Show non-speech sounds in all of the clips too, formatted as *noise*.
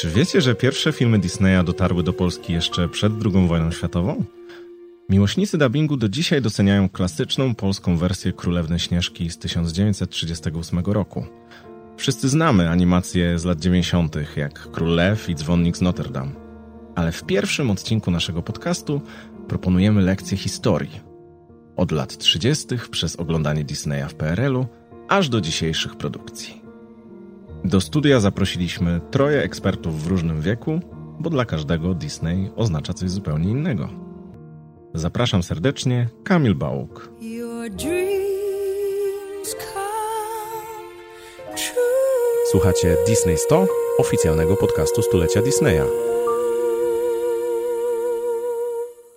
Czy wiecie, że pierwsze filmy Disneya dotarły do Polski jeszcze przed II wojną światową? Miłośnicy dubbingu do dzisiaj doceniają klasyczną polską wersję Królewnej Śnieżki z 1938 roku. Wszyscy znamy animacje z lat 90., jak Król Lew i Dzwonnik z Notre Dame. Ale w pierwszym odcinku naszego podcastu proponujemy lekcję historii. Od lat 30. przez oglądanie Disneya w PRL-u, aż do dzisiejszych produkcji. Do studia zaprosiliśmy troje ekspertów w różnym wieku, bo dla każdego Disney oznacza coś zupełnie innego. Zapraszam serdecznie, Kamil Bałuk. Słuchacie Disney 100, oficjalnego podcastu stulecia Disneya.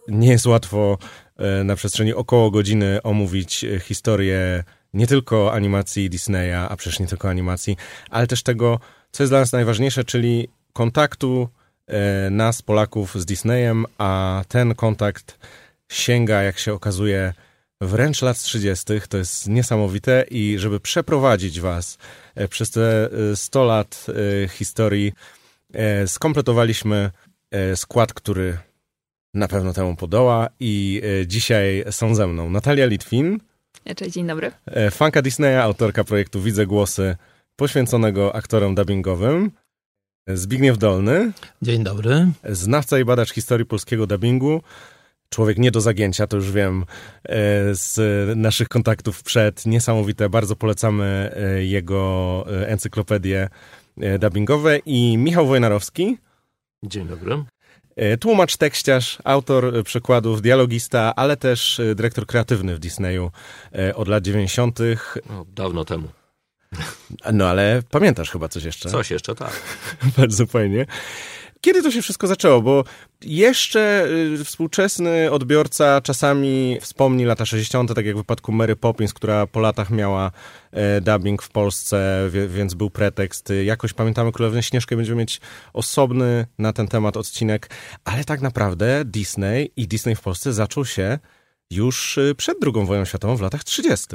Nie jest łatwo e, na przestrzeni około godziny omówić e, historię nie tylko animacji Disneya, a przecież nie tylko animacji, ale też tego, co jest dla nas najważniejsze, czyli kontaktu e, nas, Polaków, z Disneyem, a ten kontakt sięga, jak się okazuje, wręcz lat 30. To jest niesamowite i żeby przeprowadzić was e, przez te 100 e, lat historii, skompletowaliśmy skład, który na pewno temu podoła i dzisiaj są ze mną Natalia Litwin, Cześć, dzień dobry. E, fanka Disneya, autorka projektu Widzę Głosy, poświęconego aktorom dubbingowym. Zbigniew Dolny. Dzień dobry. Znawca i badacz historii polskiego dubbingu. Człowiek nie do zagięcia, to już wiem e, z naszych kontaktów przed. Niesamowite, bardzo polecamy e, jego encyklopedie dubbingowe. I Michał Wojnarowski. Dzień dobry. E, tłumacz, tekściarz, autor przekładów, dialogista, ale też e, dyrektor kreatywny w Disneyu e, od lat 90. No, dawno temu. No ale pamiętasz chyba coś jeszcze? Coś jeszcze, tak. *laughs* Bardzo fajnie. Kiedy to się wszystko zaczęło? Bo jeszcze y, współczesny odbiorca czasami wspomni lata 60., tak jak w wypadku Mary Poppins, która po latach miała e, dubbing w Polsce, więc był pretekst. Jakoś pamiętamy Królewną Śnieżkę, będziemy mieć osobny na ten temat odcinek, ale tak naprawdę Disney i Disney w Polsce zaczął się już y, przed II wojną światową w latach 30.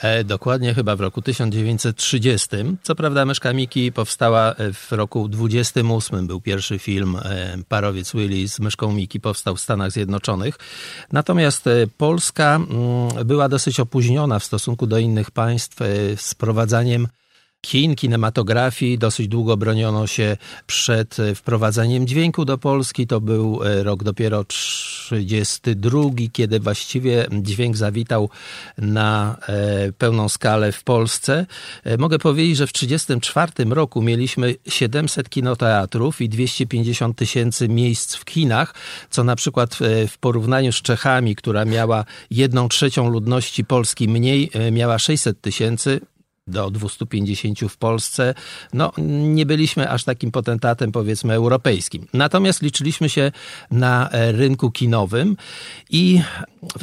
E, dokładnie chyba w roku 1930. Co prawda Myszka Miki powstała e, w roku 28. Był pierwszy film e, Parowiec Willy z Myszką Miki powstał w Stanach Zjednoczonych. Natomiast Polska mm, była dosyć opóźniona w stosunku do innych państw z prowadzaniem kin, kinematografii. Dosyć długo broniono się przed e, wprowadzeniem dźwięku do Polski. To był e, rok dopiero 32, kiedy właściwie dźwięk zawitał na e, pełną skalę w Polsce. Mogę powiedzieć, że w 34 roku mieliśmy 700 kinoteatrów i 250 tysięcy miejsc w kinach, co na przykład w porównaniu z Czechami, która miała jedną trzecią ludności Polski mniej, miała 600 tysięcy, do 250 w Polsce. No, nie byliśmy aż takim potentatem, powiedzmy, europejskim. Natomiast liczyliśmy się na e, rynku kinowym i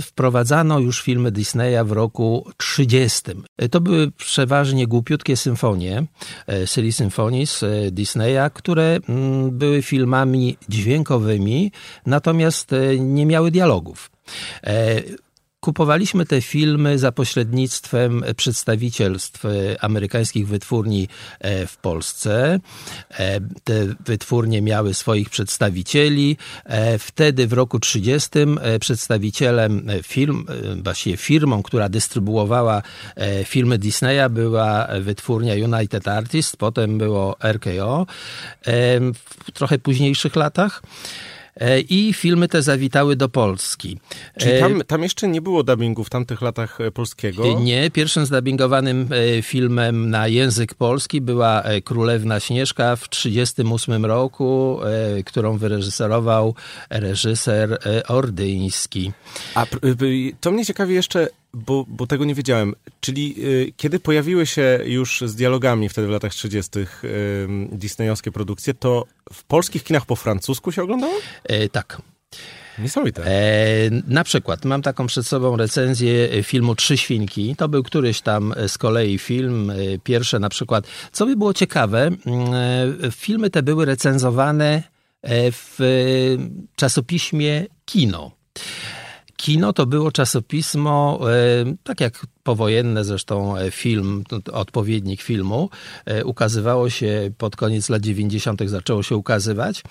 wprowadzano już filmy Disneya w roku 30. E, to były przeważnie głupiutkie symfonie, e, Silly Symphonies Disneya, które mm, były filmami dźwiękowymi, natomiast nie miały dialogów. Kupowaliśmy te filmy za pośrednictwem przedstawicielstw amerykańskich wytwórni e, w Polsce. E, te wytwórnie miały swoich przedstawicieli. E, wtedy w roku 30 przedstawicielem firm, właściwie firmą, która dystrybuowała filmy Disneya była wytwórnia United Artists, potem było RKO w trochę późniejszych latach. E, i filmy te zawitały do Polski. Czyli e, tam, tam jeszcze nie było dubbingu w tamtych latach e, polskiego? Nie, pierwszym zdubbingowanym filmem na język polski była Królewna Śnieżka w 1938 roku, którą wyreżyserował reżyser Ordyński. A to mnie ciekawi jeszcze, bo, bo tego nie wiedziałem. Czyli y, kiedy pojawiły się już z dialogami wtedy w latach 30. Y, disneyowskie produkcje, to w polskich kinach po francusku się oglądało? E, tak. Niesamowite. E, na przykład mam taką przed sobą recenzję filmu Trzy Świnki. To był któryś tam z kolei film. E, pierwsze na przykład. Co by było ciekawe, e, filmy te były recenzowane e, w czasopiśmie Kino. Kino to było czasopismo, tak jak powojenne zresztą film, odpowiednik filmu, ukazywało się pod koniec lat 90. zaczęło się ukazywać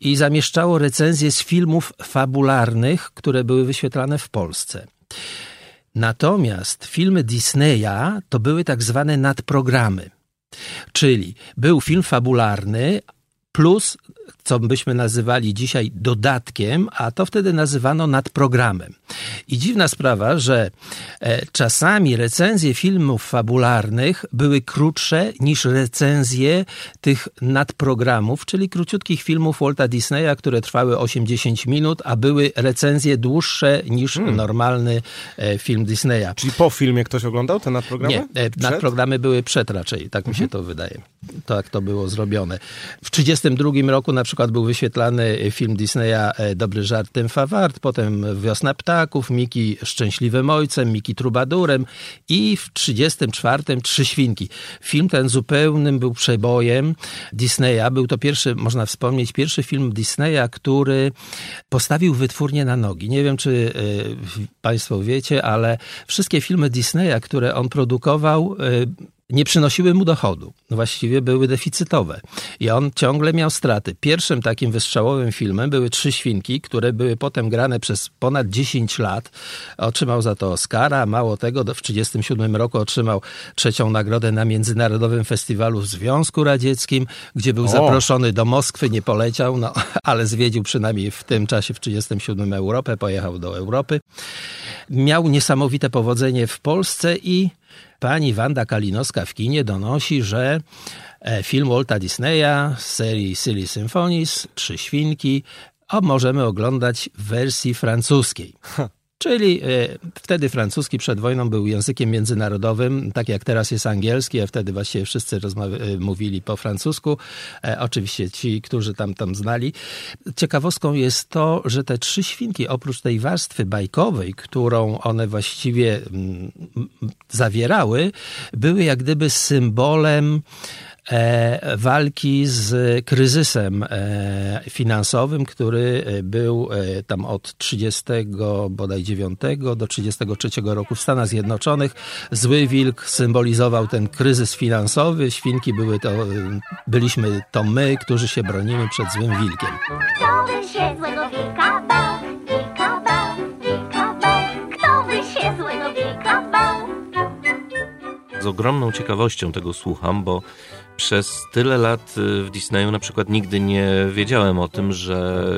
i zamieszczało recenzje z filmów fabularnych, które były wyświetlane w Polsce. Natomiast filmy Disneya to były tak zwane nadprogramy. Czyli był film fabularny, plus co byśmy nazywali dzisiaj dodatkiem, a to wtedy nazywano nadprogramem. I dziwna sprawa, że e, czasami recenzje filmów fabularnych były krótsze niż recenzje tych nadprogramów, czyli króciutkich filmów Walta Disneya, które trwały 80 minut, a były recenzje dłuższe niż hmm. normalny e, film Disneya. Czyli po filmie ktoś oglądał te nadprogramy? Nie, e, przed? nadprogramy były przed raczej, tak mi się mhm. to wydaje. Tak to było zrobione. W 1932 roku na przykład był wyświetlany film Disneya e, Dobry żart, tym fawart, potem Wiosna ptaków, Miki szczęśliwym ojcem, Miki trubadurem i w 1934 Trzy świnki. Film ten zupełnym był przebojem Disneya. Był to pierwszy, można wspomnieć, pierwszy film Disneya, który postawił wytwórnię na nogi. Nie wiem, czy y, Państwo wiecie, ale wszystkie filmy Disneya, które on produkował, y, nie przynosiły mu dochodu. Właściwie były deficytowe. I on ciągle miał straty. Pierwszym takim wystrzałowym filmem były Trzy Świnki, które były potem grane przez ponad 10 lat. Otrzymał za to Oscara. Mało tego, w 1937 roku otrzymał trzecią nagrodę na Międzynarodowym Festiwalu w Związku Radzieckim, gdzie był o. zaproszony do Moskwy, nie poleciał, no, *laughs* ale zwiedził przynajmniej w tym czasie, w 1937 Europę, pojechał do Europy. Miał niesamowite powodzenie w Polsce i Pani Wanda Kalinowska w kinie donosi, że e, film Walta Disneya z serii Silly Symphonies, Trzy Świnki, możemy oglądać w wersji francuskiej. Czyli e, wtedy francuski przed wojną był językiem międzynarodowym, tak jak teraz jest angielski, a wtedy właściwie wszyscy e, mówili po francusku. E, oczywiście ci, którzy tam, tam znali. Ciekawostką jest to, że te trzy świnki, oprócz tej warstwy bajkowej, którą one właściwie mm, zawierały, były jak gdyby symbolem walki z kryzysem e, finansowym, który e, był tam od 30 bodaj 9 do 33 roku w Stanach Zjednoczonych. Zły wilk symbolizował ten kryzys finansowy, świnki były to, byliśmy to my, którzy się bronimy przed złym wilkiem. Kto by się złego wilka bał? Wilka bał, wilka bał. Kto by się złego wilka bał? Z ogromną ciekawością tego słucham, bo przez tyle lat y, w Disneyu na przykład nigdy nie wiedziałem o tym, że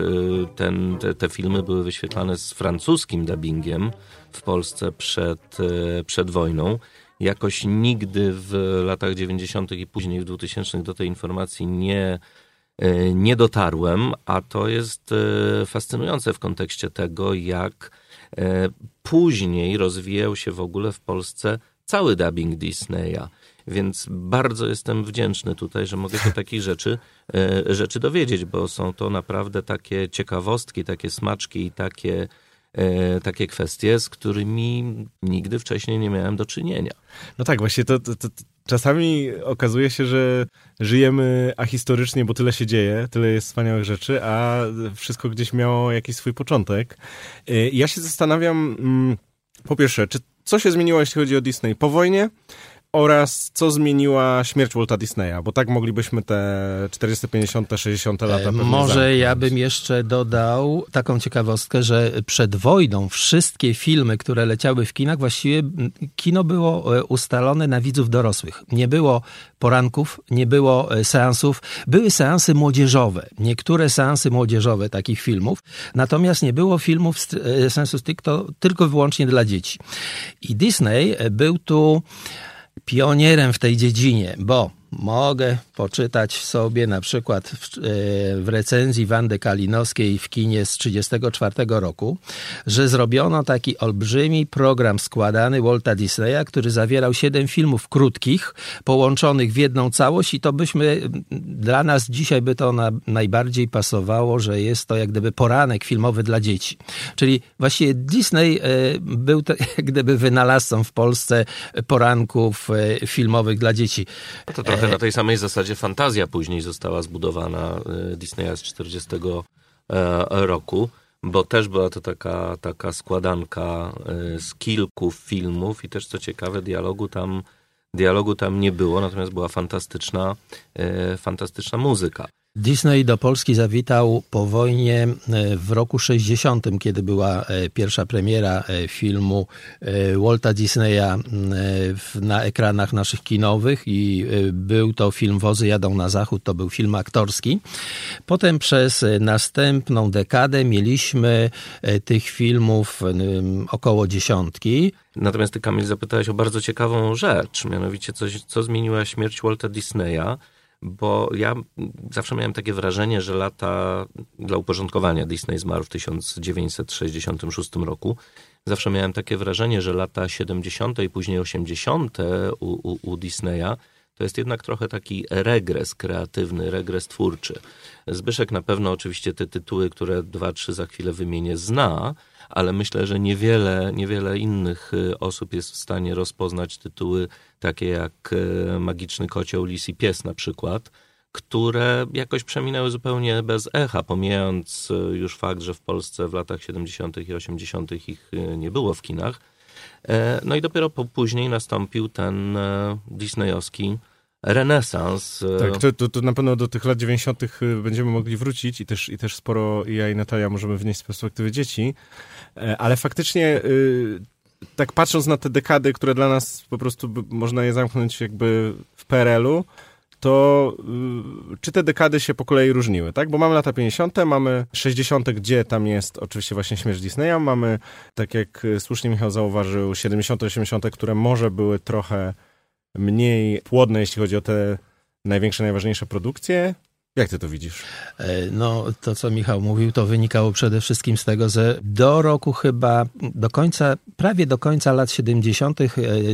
y, ten, te, te filmy były wyświetlane z francuskim dubbingiem w Polsce przed, y, przed wojną. Jakoś nigdy w latach 90. i później w 2000 do tej informacji nie, nie dotarłem, a to jest fascynujące w kontekście tego, jak później rozwijał się w ogóle w Polsce cały dubbing Disneya. Więc bardzo jestem wdzięczny tutaj, że mogę się *laughs* takich rzeczy, e, rzeczy dowiedzieć, bo są to naprawdę takie ciekawostki, takie smaczki i takie, e, takie kwestie, z którymi nigdy wcześniej nie miałem do czynienia. No tak, właśnie to, to, to czasami okazuje się, że żyjemy ahistorycznie, bo tyle się dzieje, tyle jest wspaniałych rzeczy, a wszystko gdzieś miało jakiś swój początek. E, ja się zastanawiam, mm, po pierwsze, czy co się zmieniło, jeśli chodzi o Disney po wojnie? Oraz co zmieniła śmierć Walta Disneya, bo tak moglibyśmy te 40, 50, 60 lata Może zamknąć. ja bym jeszcze dodał taką ciekawostkę, że przed wojną wszystkie filmy, które leciały w kinach, właściwie kino było e, ustalone na widzów dorosłych. Nie było poranków, nie było e, seansów. Były seansy młodzieżowe, niektóre seansy młodzieżowe takich filmów, natomiast nie było filmów e, sensu stricto tylko wyłącznie dla dzieci. I Disney był tu pionierem w tej dziedzinie, bo mogę poczytać sobie na przykład w, e, w, recenzji Wandy Kalinowskiej w kinie z 1934 roku, że zrobiono taki olbrzymi program składany Walta Disneya, który zawierał siedem filmów krótkich, połączonych w jedną całość i to byśmy, dla nas dzisiaj by to na, najbardziej pasowało, że jest to jak gdyby poranek filmowy dla dzieci. Czyli właściwie Disney e, był to, jak gdyby wynalazcą w Polsce poranków e, filmowych dla dzieci. To trochę trochę na tej samej zasadzie fantazja później została zbudowana e, Disneya z 40 e, roku, bo też była to taka, taka składanka y, z kilku filmów i też co ciekawe dialogu tam, dialogu tam nie było, natomiast była fantastyczna, y, fantastyczna muzyka. Disney do Polski zawitał po wojnie e, w roku 60, kiedy była e, pierwsza premiera e, filmu Walta Disneya na ekranach naszych kinowych i był to film Wozy jadą na zachód, to był film aktorski. Potem przez następną dekadę mieliśmy tych filmów około dziesiątki. Natomiast ty Kamil zapytałeś o bardzo ciekawą rzecz, mianowicie coś, co zmieniła śmierć Walta Disneya bo ja zawsze miałem takie wrażenie, że lata dla uporządkowania Disney zmarł w 1966 roku. Zawsze miałem takie wrażenie, że lata 70. i później 80. u, u, u Disneya to jest jednak trochę taki regres kreatywny, regres twórczy. Zbyszek na pewno oczywiście te tytuły, które dwa, trzy za chwilę wymienię, zna, ale myślę, że niewiele, niewiele innych y, osób jest w stanie rozpoznać tytuły takie jak y, Magiczny Kocioł, Lis i Pies na przykład, które jakoś przeminęły zupełnie bez echa, pomijając y, już fakt, że w Polsce w latach 70. i 80. ich nie było w kinach. E, no i dopiero po, później nastąpił ten e, disneyowski renesans. E, tak, to, to, to, na pewno do tych lat 90. będziemy mogli wrócić i też, i też sporo ja i Natalia możemy wnieść z perspektywy dzieci. E, ale faktycznie tak patrząc na te dekady, które dla nas po prostu można je zamknąć jakby w PRL-u, to czy te dekady się po kolei różniły, tak? Bo mamy lata 50., mamy 60., gdzie tam jest oczywiście właśnie śmierć Disneya, mamy, tak jak słusznie Michał zauważył, 70., 80., które może były trochę mniej płodne, jeśli chodzi o te największe, najważniejsze produkcje, jak ty to widzisz? E, no, to co Michał mówił, to wynikało przede wszystkim z tego, że do roku chyba, do końca, prawie do końca lat 70. E,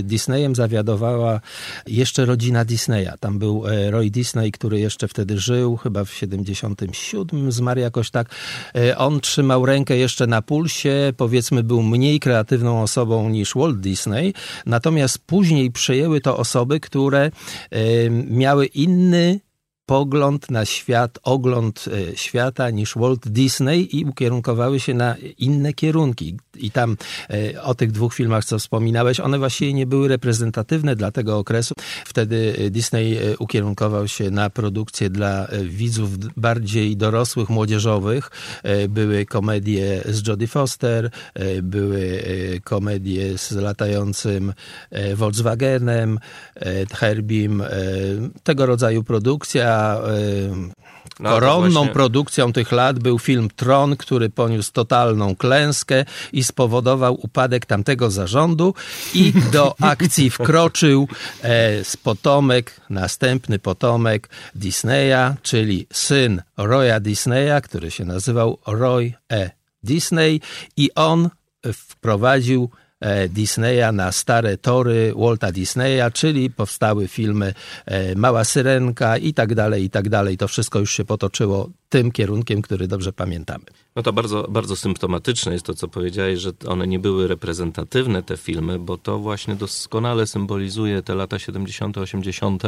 Disneyem zawiadowała jeszcze rodzina Disneya. Tam był e, Roy Disney, który jeszcze wtedy żył, chyba w 77 zmarł jakoś tak. On trzymał rękę jeszcze na pulsie, powiedzmy był mniej kreatywną osobą niż Walt Disney, natomiast później przejęły to osoby, które miały inny pogląd na świat, ogląd e, świata niż Walt Disney i ukierunkowały się na inne kierunki. I tam e, o tych dwóch filmach, co wspominałeś, one właściwie nie były reprezentatywne dla tego okresu. Wtedy e, Disney ukierunkował się na produkcję dla widzów bardziej dorosłych, młodzieżowych. Były komedie z Jodie Foster, były komedie z latającym Volkswagenem, Herbim, tego rodzaju produkcja koronną właśnie... produkcją tych lat był film Tron, który poniósł totalną klęskę i spowodował upadek tamtego zarządu i do *laughs* akcji wkroczył e, z potomek, następny potomek Disneya, czyli syn Roya Disneya, który się nazywał Roy E. Disney i on wprowadził Disneya na stare tory Walta Disneya, czyli powstały filmy e, Mała Syrenka i tak dalej, i tak dalej. To wszystko już się potoczyło tym kierunkiem, który dobrze pamiętamy. No to bardzo, bardzo symptomatyczne jest to, co powiedziałeś, że one nie były reprezentatywne, te filmy, bo to właśnie doskonale symbolizuje te lata 70., 80.,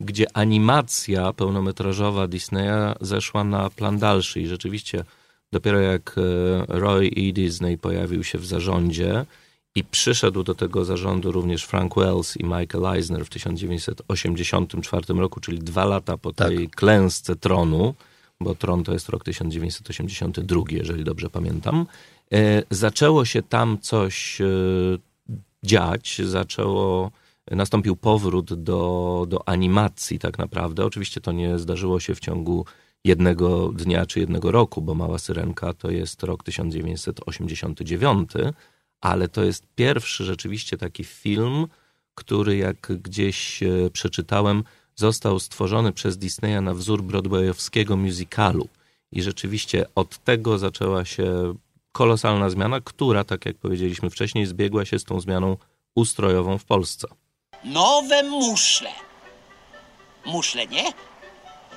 gdzie animacja pełnometrażowa Disneya zeszła na plan dalszy i rzeczywiście dopiero jak e, Roy E. Disney pojawił się w zarządzie, i przyszedł do tego zarządu również Frank Wells i Michael Eisner w 1984 roku, czyli dwa lata po tej tak. klęsce tronu, bo tron to jest rok 1982, jeżeli dobrze pamiętam. E, zaczęło się tam coś e, dziać, zaczęło, nastąpił powrót do, do animacji tak naprawdę. Oczywiście to nie zdarzyło się w ciągu jednego dnia czy jednego roku, bo Mała Syrenka to jest rok 1989, ale to jest pierwszy rzeczywiście taki film, który jak gdzieś e, przeczytałem, został stworzony przez Disneya na wzór broadwayowskiego musicalu. I rzeczywiście od tego zaczęła się kolosalna zmiana, która, tak jak powiedzieliśmy wcześniej, zbiegła się z tą zmianą ustrojową w Polsce. Nowe muszle. Muszle, nie?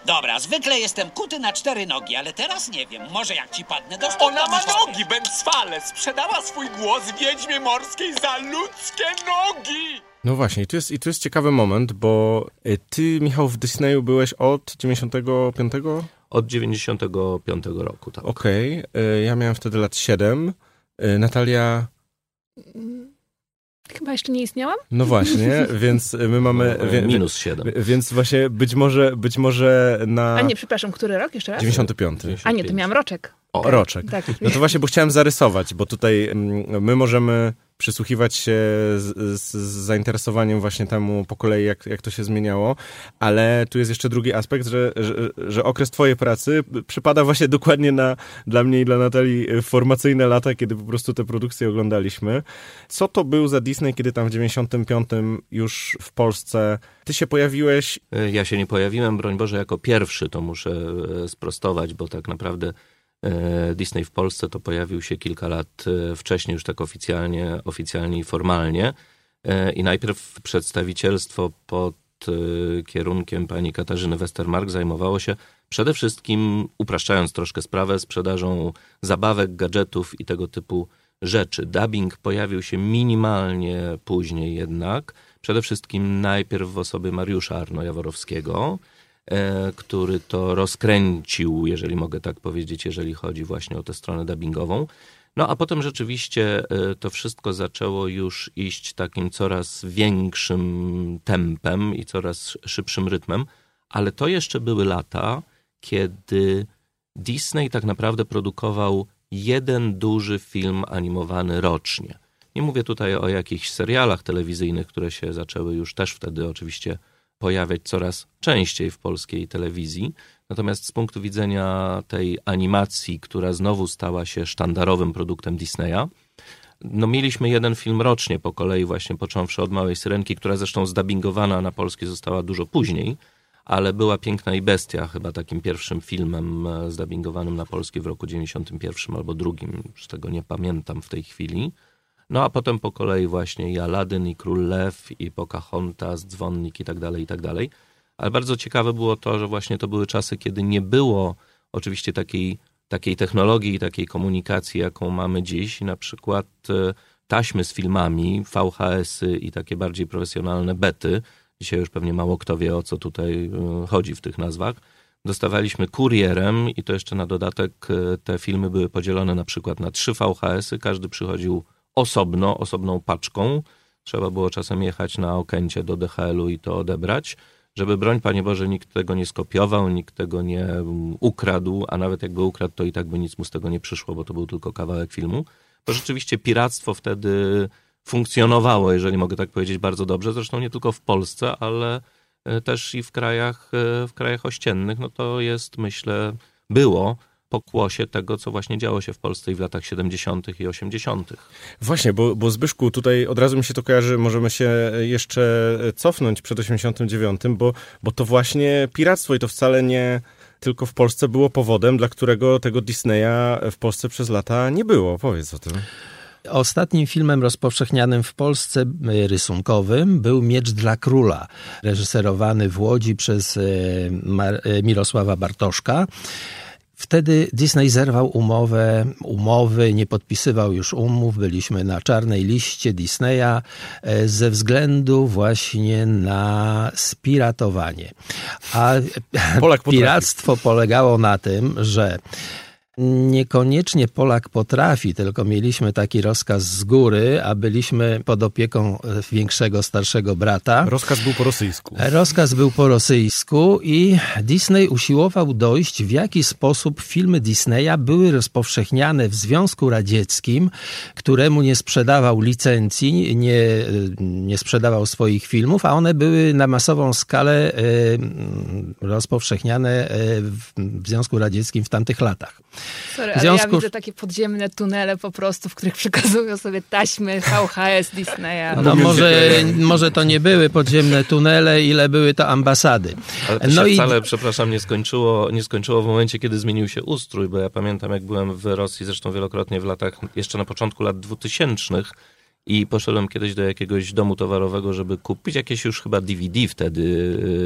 Dobra, zwykle jestem kuty na cztery nogi, ale teraz nie wiem. Może jak ci padnę do stóp, Ona ma nogi, Benzfale! Sprzedała swój głos wiedźmie morskiej za ludzkie nogi! No właśnie, i tu jest, i tu jest ciekawy moment, bo y, ty, Michał, w Disneyu byłeś od 95? Od 95 roku, tak. Okej, okay. ja miałem wtedy lat 7. Natalia... Chyba jeszcze nie istniałam? No właśnie, *laughs* więc my mamy... No, wie, minus 7. Więc właśnie być może, być może na... A nie, przepraszam, który rok jeszcze raz? 95. 95. A nie, to miałam roczek. O, roczek. Tak. No to właśnie, bo chciałem zarysować, bo tutaj mm, my możemy przysłuchiwać się z, z, zainteresowaniem właśnie temu po kolei, jak, jak to się zmieniało, ale tu jest jeszcze drugi aspekt, że, że, że okres twojej pracy przypada właśnie dokładnie na, dla mnie i dla Natalii, formacyjne lata, kiedy po prostu te produkcje oglądaliśmy. Co to był za Disney, kiedy tam w 95 już w Polsce ty się pojawiłeś? Ja się nie pojawiłem, broń Boże, jako pierwszy, to muszę e, sprostować, bo tak naprawdę E, Disney w Polsce to pojawił się kilka lat e, wcześniej, już tak oficjalnie, oficjalnie i formalnie. E, I najpierw przedstawicielstwo pod kierunkiem pani Katarzyny Westermark zajmowało się przede wszystkim, upraszczając troszkę sprawę, sprzedażą zabawek, gadżetów i tego typu rzeczy. Dubbing pojawił się minimalnie później jednak. Przede wszystkim najpierw w osobie Mariusza Arno-Jaworowskiego, E, który to rozkręcił, jeżeli mogę tak powiedzieć, jeżeli chodzi właśnie o tę stronę dubbingową. No a potem rzeczywiście e, to wszystko zaczęło już iść takim coraz większym tempem i coraz szybszym rytmem, ale to jeszcze były lata, kiedy Disney tak naprawdę produkował jeden duży film animowany rocznie. Nie mówię tutaj o jakichś serialach telewizyjnych, które się zaczęły już też wtedy oczywiście pojawiać coraz częściej w polskiej telewizji. Natomiast z punktu widzenia tej animacji, która znowu stała się sztandarowym produktem Disneya, no mieliśmy jeden film rocznie po kolei, właśnie począwszy od Małej Syrenki, która zresztą zdubbingowana na polskie została dużo później, ale była Piękna i Bestia, chyba takim pierwszym filmem e, zdubbingowanym na polskie w roku 91 albo drugim, z tego nie pamiętam w tej chwili. No a potem po kolei właśnie i i Król Lew, i Pocahontas, Dzwonnik i tak dalej, i tak dalej. Ale bardzo ciekawe było to, że właśnie to były czasy, kiedy nie było oczywiście takiej, takiej technologii i takiej komunikacji, jaką mamy dziś. Na przykład e, taśmy z filmami, VHS-y i takie bardziej profesjonalne bety. Dzisiaj już pewnie mało kto wie, o co tutaj e, chodzi w tych nazwach. Dostawaliśmy kurierem i to jeszcze na dodatek e, te filmy były podzielone na przykład na trzy VHS-y. Każdy przychodził osobno, osobną paczką. Trzeba było czasem jechać na Okęcie do DHL-u i to odebrać, żeby broń, Panie Boże, nikt tego nie skopiował, nikt tego nie mm, ukradł, a nawet jakby ukradł, to i tak by nic mu z tego nie przyszło, bo to był tylko kawałek filmu. Bo rzeczywiście piractwo wtedy funkcjonowało, jeżeli mogę tak powiedzieć, bardzo dobrze. Zresztą nie tylko w Polsce, ale e, też i w krajach, e, w krajach ościennych. No to jest, myślę, było pokłosie tego, co właśnie działo się w Polsce i w latach 70. i 80. Właśnie, bo, bo Zbyszku, tutaj od razu mi się to kojarzy, możemy się jeszcze cofnąć przed 89, bo, bo to właśnie piractwo i to wcale nie tylko w Polsce było powodem, dla którego tego Disneya w Polsce przez lata nie było. Powiedz o tym. Ostatnim filmem rozpowszechnianym w Polsce e, rysunkowym był Miecz dla Króla, reżyserowany w Łodzi przez e, e, Mirosława Bartoszka. Wtedy Disney zerwał umowę, umowy, nie podpisywał już umów, byliśmy na czarnej liście Disneya e, ze względu właśnie na spiratowanie. A piractwo polegało na tym, że Niekoniecznie Polak potrafi, tylko mieliśmy taki rozkaz z góry, a byliśmy pod opieką większego, starszego brata. Rozkaz był po rosyjsku. Rozkaz był po rosyjsku i Disney usiłował dojść, w jaki sposób filmy Disneya były rozpowszechniane w Związku Radzieckim, któremu nie sprzedawał licencji, nie, nie sprzedawał swoich filmów, a one były na masową skalę e, rozpowszechniane e, w Związku Radzieckim w tamtych latach. Sorry, ale ja widzę takie podziemne tunele po prostu, w których *laughs* przekazują sobie taśmy VHS Disneya. No, no może, może to nie były podziemne tunele, ile były to ambasady. Ale to no się i... wcale, przepraszam, nie skończyło, nie skończyło w momencie, kiedy zmienił się ustrój, bo ja pamiętam, jak byłem w Rosji, zresztą wielokrotnie w latach, jeszcze na początku lat dwutysięcznych, i poszedłem kiedyś do jakiegoś domu towarowego, żeby kupić jakieś już chyba DVD wtedy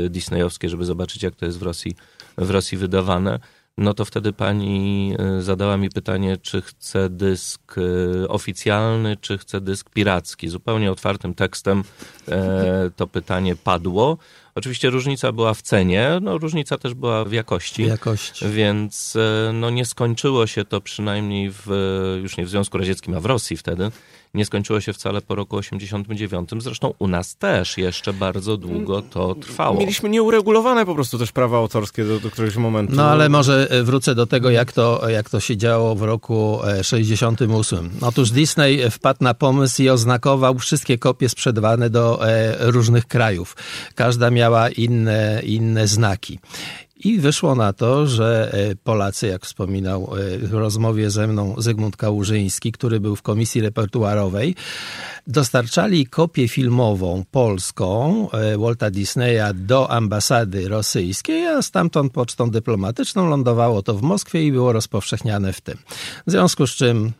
y, disneyowskie, żeby zobaczyć, jak to jest w Rosji, w Rosji wydawane no to wtedy pani e, zadała mi pytanie, czy chcę dysk e, oficjalny, czy chcę dysk piracki. Zupełnie otwartym tekstem e, to pytanie padło. Oczywiście różnica była w cenie, no różnica też była w jakości. W jakości. Więc no nie skończyło się to przynajmniej w, już nie w Związku Radzieckim, a w Rosji wtedy, nie skończyło się wcale po roku 89. Zresztą u nas też jeszcze bardzo długo to trwało. Mieliśmy nieuregulowane po prostu też prawa autorskie do, do któregoś momentu. No ale może e, wrócę do tego, jak to, jak to się działo w roku 68. Otóż Disney wpadł na pomysł i oznakował wszystkie kopie sprzedawane do różnych krajów. Każda miała inne, inne znaki. I wyszło na to, że e, Polacy, jak wspominał e, w rozmowie ze mną Zygmunt Kałużyński, który był w komisji repertuarowej, dostarczali kopię filmową polską e, Walta Disneya do ambasady rosyjskiej, a stamtąd pocztą dyplomatyczną lądowało to w Moskwie i było rozpowszechniane w tym. W związku z czym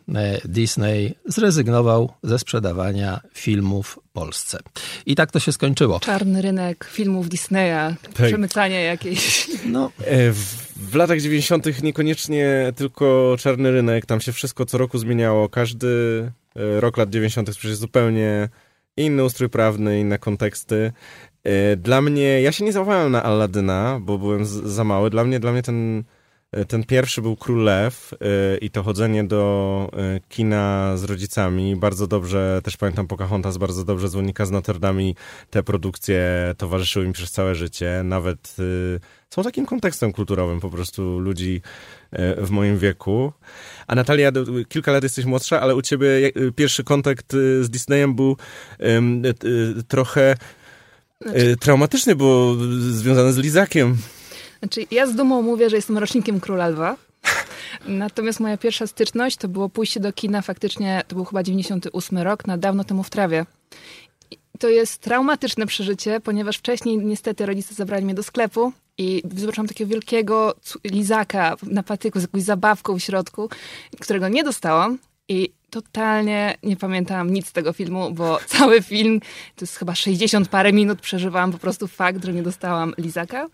Disney zrezygnował ze sprzedawania filmów Polsce. I tak to się skończyło. Czarny rynek filmów Disneya, tak. przemycanie jakieś. No. E, w, w latach 90. niekoniecznie tylko czarny rynek, tam się wszystko co roku zmieniało. Każdy e, rok lat 90. przecież zupełnie inny ustrój prawny, inne konteksty. E, dla mnie, ja się nie załapałem na Aladyna, bo byłem za mały. Dla mnie, dla mnie ten ten pierwszy był Król Lew e, i to chodzenie do e, kina z rodzicami. Bardzo dobrze, też pamiętam Pocahontas, bardzo dobrze Dzwonika z Notre Dame te produkcje towarzyszyły mi przez całe życie. Nawet są takim kontekstem kulturowym po prostu ludzi w moim wieku. A Natalia, kilka lat jesteś młodsza, ale u ciebie pierwszy kontakt z Disneyem był trochę traumatyczny, bo związany z Lizakiem. Znaczy, ja z dumą mówię, że jestem rocznikiem Króla Lwa. Natomiast moja pierwsza styczność to było pójście do kina faktycznie, to był chyba 98 rok, na dawno temu w trawie. I to jest traumatyczne przeżycie, ponieważ wcześniej niestety rodzice zabrali mnie do sklepu i zobaczyłam takiego wielkiego lizaka na patyku z jakąś zabawką w środku, którego nie dostałam i totalnie nie pamiętam nic z tego filmu, bo cały film, to jest chyba 60 parę minut, przeżywałam po prostu fakt, że nie dostałam lizaka.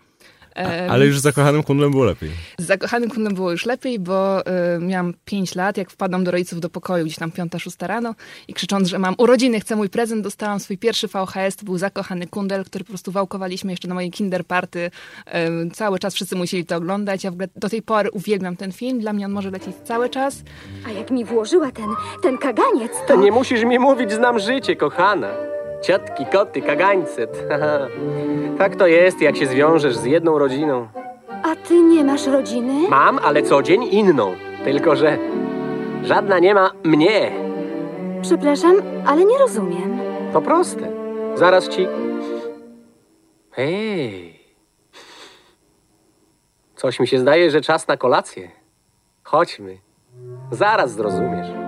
Ale już z zakochanym kundlem było lepiej. Z zakochanym kundlem było już lepiej, bo y, miałam 5 lat, jak wpadłam do rodziców do pokoju, gdzieś tam 5-6 rano i krzycząc, że mam urodziny, chcę mój prezent, dostałam swój pierwszy VHS, to był zakochany kundel, który po prostu wałkowaliśmy jeszcze na mojej kinder party. Y, cały czas wszyscy musieli to oglądać. Ja w ogóle do tej pory uwielbiam ten film, dla mnie on może lecieć cały czas. A jak mi włożyła ten, ten kaganiec, to... to nie musisz mi mówić, znam życie, kochana. Ciotki, koty, kagańce. *laughs* tak to jest, jak się zwiążesz z jedną rodziną. A ty nie masz rodziny? Mam, ale co dzień inną. Tylko, że żadna nie ma mnie. Przepraszam, ale nie rozumiem. To proste. Zaraz ci... Hej. Coś mi się zdaje, że czas na kolację. Chodźmy. Zaraz zrozumiesz.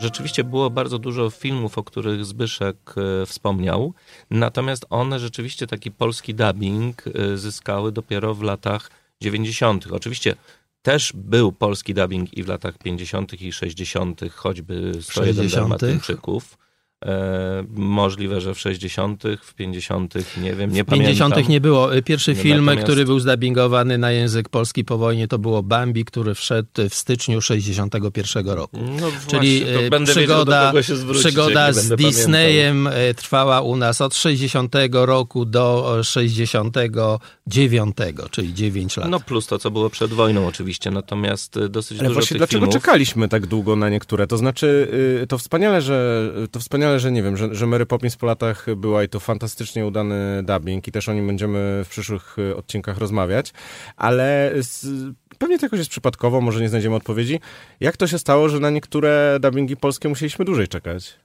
Rzeczywiście było bardzo dużo filmów, o których Zbyszek e, wspomniał, natomiast one rzeczywiście taki polski dubbing e, zyskały dopiero w latach 90. Oczywiście też był polski dubbing i w latach 50. i 60., choćby 101 60. Dalmatyńczyków. E, możliwe, że w 60., w 50., nie wiem, nie w pamiętam. W 50. nie było. Pierwszy film, Natomiast... który był zdubbingowany na język polski po wojnie, to było Bambi, który wszedł w styczniu 61 roku. No Czyli właśnie, przygoda, zwrócić, przygoda z Disneyem pamiętał. E, trwała u nas od 60 roku do 69, czyli 9 lat. No plus to, co było przed wojną oczywiście, natomiast e, dosyć Ale dużo właśnie tych dlaczego filmów... czekaliśmy tak długo na niektóre? To znaczy, y, to wspaniale, że to wspaniale wspaniale, że nie wiem, że, że Mary Poppins po latach była i to fantastycznie udany dubbing i też o nim będziemy w przyszłych e, odcinkach rozmawiać, ale z, pewnie to jakoś jest przypadkowo, może nie znajdziemy odpowiedzi. Jak to się stało, że na niektóre dubbingi polskie musieliśmy dłużej czekać?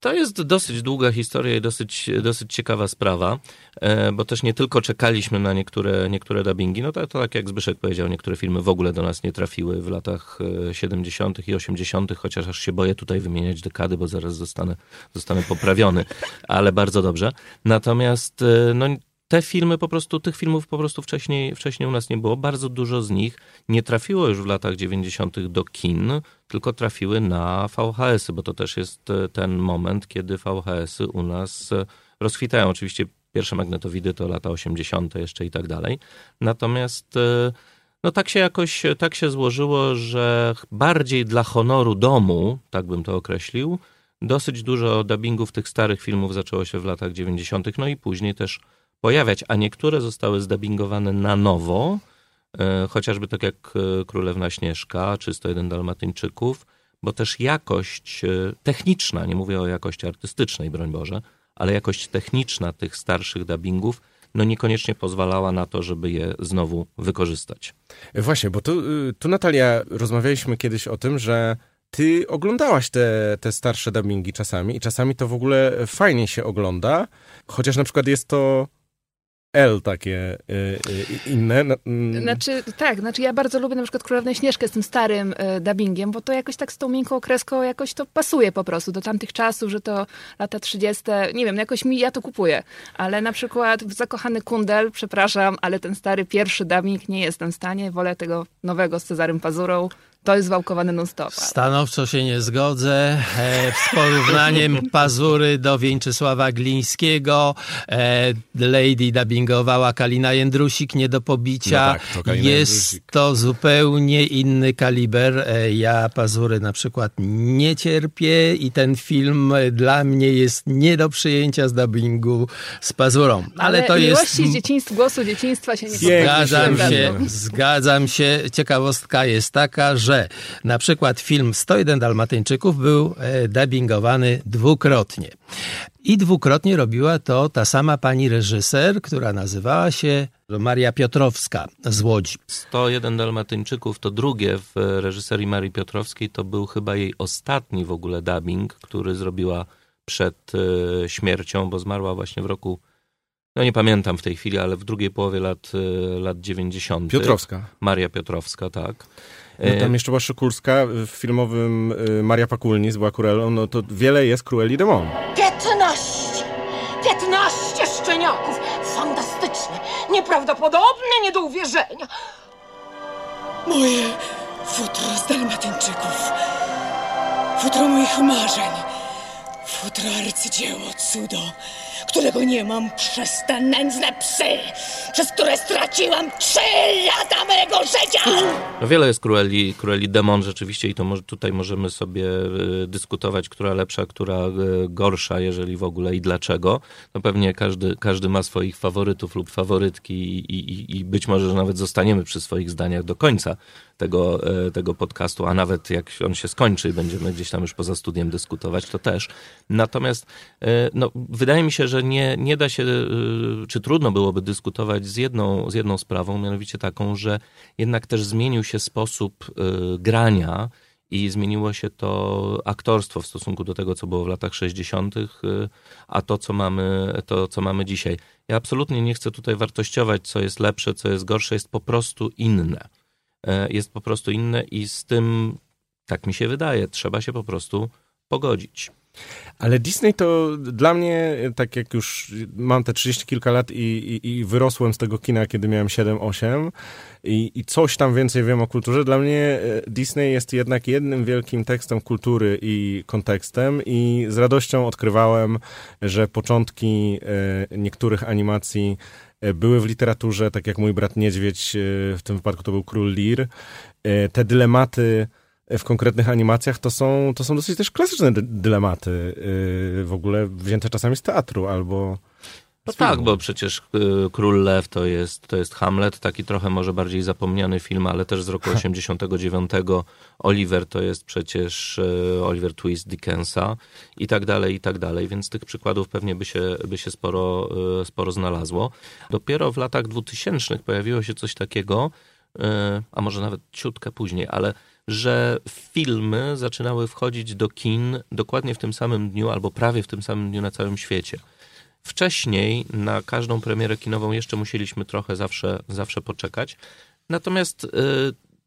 To jest dosyć długa historia i dosyć, dosyć ciekawa sprawa, e, bo też nie tylko czekaliśmy na niektóre, niektóre dubbingi, no to, to tak jak Zbyszek powiedział, niektóre filmy w ogóle do nas nie trafiły w latach 70. E, i 80., chociaż aż się boję tutaj wymieniać dekady, bo zaraz zostanę, zostanę poprawiony, *laughs* ale bardzo dobrze. Natomiast e, no, te filmy po prostu, tych filmów po prostu wcześniej, wcześniej u nas nie było. Bardzo dużo z nich nie trafiło już w latach 90. do kin, tylko trafiły na VHS-y, bo to też jest e, ten moment, kiedy VHS-y u nas e, rozkwitają. Oczywiście pierwsze magnetowidy to lata 80. jeszcze i tak dalej. Natomiast e, no tak się jakoś, tak się złożyło, że bardziej dla honoru domu, tak bym to określił, dosyć dużo dubbingów tych starych filmów zaczęło się w latach 90., no i później też pojawiać, a niektóre zostały zdubbingowane na nowo, chociażby tak jak e, Królewna Śnieżka czy 101 Dalmatyńczyków, bo też jakość e, techniczna, nie mówię o jakości artystycznej, broń Boże, ale jakość techniczna tych starszych dubbingów no niekoniecznie pozwalała na to, żeby je znowu wykorzystać. Właśnie, bo tu, y, tu Natalia, rozmawialiśmy kiedyś o tym, że ty oglądałaś te, te starsze dubbingi czasami i czasami to w ogóle fajnie się ogląda, chociaż na przykład jest to L takie y, y, inne. Mm. Znaczy, tak, znaczy ja bardzo lubię na przykład Królewną Śnieżkę z tym starym y, dubbingiem, bo to jakoś tak z tą miękką kreską jakoś to pasuje po prostu do tamtych czasów, że to lata 30. Nie wiem, jakoś mi, ja to kupuję. Ale na przykład w Zakochany Kundel, przepraszam, ale ten stary pierwszy dubbing nie jestem w stanie, wolę tego nowego z Cezarym Pazurą. To jest wałkowane non-stop. Stanowczo się nie zgodzę. E, z porównaniem Pazury do Wieńczysława Glińskiego. E, Lady dubbingowała Kalina Jędrusik, nie do pobicia. No tak, to jest Jędrusik. to zupełnie inny kaliber. E, ja Pazury na przykład nie cierpię i ten film dla mnie jest nie do przyjęcia z dubbingu z Pazurą. Ale, Ale to jest... Miłości dzieciństw, głosu dzieciństwa się nie Zgadzam się, zgadzam się. Ciekawostka jest taka, że że na przykład film 101 Dalmatyńczyków był e, dubbingowany dwukrotnie. I dwukrotnie robiła to ta sama pani reżyser, która nazywała się Maria Piotrowska z Łodzi. 101 Dalmatyńczyków to drugie w reżyserii Marii Piotrowskiej, to był chyba jej ostatni w ogóle dubbing, który zrobiła przed e, śmiercią, bo zmarła właśnie w roku no nie pamiętam w tej chwili, ale w drugiej połowie lat, e, lat 90. Piotrowska. Maria Piotrowska, tak. No tam jeszcze była Szykulska w filmowym y, Maria Pakulnis była Kurelą, no to wiele jest Cruelli de Mon. 15! 15 szczeniaków! Fantastyczne, nieprawdopodobne, nie do uwierzenia. Moje futro z dalmatyńczyków. Futro moich marzeń. Futro arcydzieło, cudo którego nie mam przez te nędzne psy, przez które straciłam trzy lata mojego życia! No wiele jest Cruelli, Cruelli Demon rzeczywiście i to może, tutaj możemy sobie y, dyskutować, która lepsza, która y, gorsza, jeżeli w ogóle i dlaczego. No pewnie każdy, każdy ma swoich faworytów lub faworytki i, i, i być może nawet zostaniemy przy swoich zdaniach do końca tego, e, tego podcastu, a nawet jak on się skończy i będziemy gdzieś tam już poza studiem dyskutować, to też. Natomiast e, no, wydaje mi się, że nie, nie da się, e, czy trudno byłoby dyskutować z jedną, z jedną sprawą, mianowicie taką, że jednak też zmienił się sposób grania i zmieniło się to aktorstwo w stosunku do tego, co było w latach 60., a to, co mamy, to, co mamy dzisiaj. Ja absolutnie nie chcę tutaj wartościować, co jest lepsze, co jest gorsze, jest po prostu inne. E, jest po prostu inne i z tym, tak mi się wydaje, trzeba się po prostu pogodzić. Ale Disney to dla mnie, tak jak już mam te 30 kilka lat i, i, i wyrosłem z tego kina, kiedy miałem 7-8 i, i, coś tam więcej wiem o kulturze, dla mnie e, Disney jest jednak jednym wielkim tekstem kultury i kontekstem i z radością odkrywałem, że początki e, niektórych animacji E, były w literaturze, tak jak mój brat Niedźwiedź, w tym wypadku to był Król Lir. Te dylematy w konkretnych animacjach to są, to są dosyć też klasyczne dylematy, w ogóle wzięte czasami z teatru albo no tak, bo przecież y, Król Lew to jest, to jest Hamlet, taki trochę może bardziej zapomniany film, ale też z roku *laughs* 89. Oliver to jest przecież y, Oliver Twist Dickensa i tak dalej, i tak dalej, więc tych przykładów pewnie by się, by się sporo, y, sporo znalazło. Dopiero w latach 2000 pojawiło się coś takiego, a może nawet ciutkę później, ale że filmy zaczynały wchodzić do kin dokładnie w tym samym dniu albo prawie w tym samym dniu na całym świecie. Wcześniej na każdą premierę kinową jeszcze musieliśmy trochę zawsze, zawsze poczekać. Natomiast y,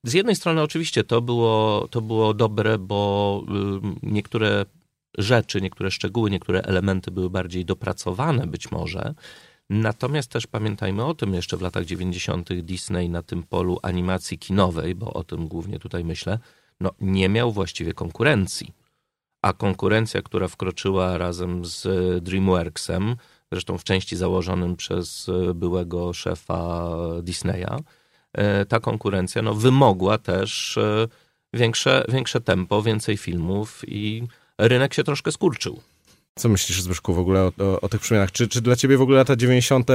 z jednej strony oczywiście to było, to było dobre, bo y, niektóre rzeczy, niektóre szczegóły, niektóre elementy były bardziej dopracowane być może. Natomiast też pamiętajmy o tym jeszcze w latach 90. Disney na tym polu animacji kinowej, bo o tym głównie tutaj myślę, no nie miał właściwie konkurencji a konkurencja, która wkroczyła razem z DreamWorksem, zresztą w części założonym przez byłego szefa Disneya, e, ta konkurencja no, wymogła też e, większe, większe tempo, więcej filmów i rynek się troszkę skurczył. Co myślisz, Zbyszku, w ogóle o, o, o tych przemianach? Czy, czy dla ciebie w ogóle lata 90.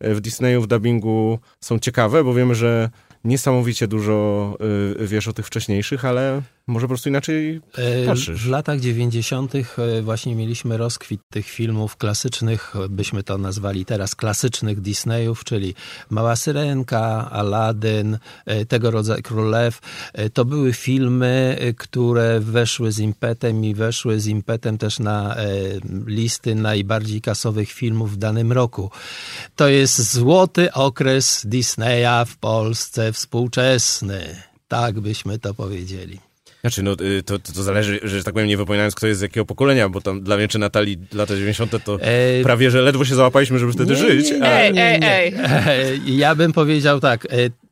w Disneyu w dubbingu są ciekawe? Bo wiemy, że niesamowicie dużo y, wiesz o tych wcześniejszych, ale może po prostu inaczej E, patrzysz. W latach 90. e, właśnie mieliśmy rozkwit tych filmów klasycznych, byśmy to nazwali teraz klasycznych Disneyów, czyli Mała Syrenka, Aladdin, e, tego rodzaju Królew. To były filmy, które weszły z impetem i weszły z impetem też na listy najbardziej kasowych filmów w danym roku. To jest złoty okres Disneya w Polsce współczesny. Tak byśmy to powiedzieli. Znaczy, no y, to, to, to zależy, że tak powiem, nie wypominając, kto jest z jakiego pokolenia, bo tam dla mnie czy Natalii lata 90. to E, prawie, że ledwo się załapaliśmy, żeby wtedy Nie, żyć. nie, a- Ej, nie, ej, nie. ej. E, Ja bym powiedział tak.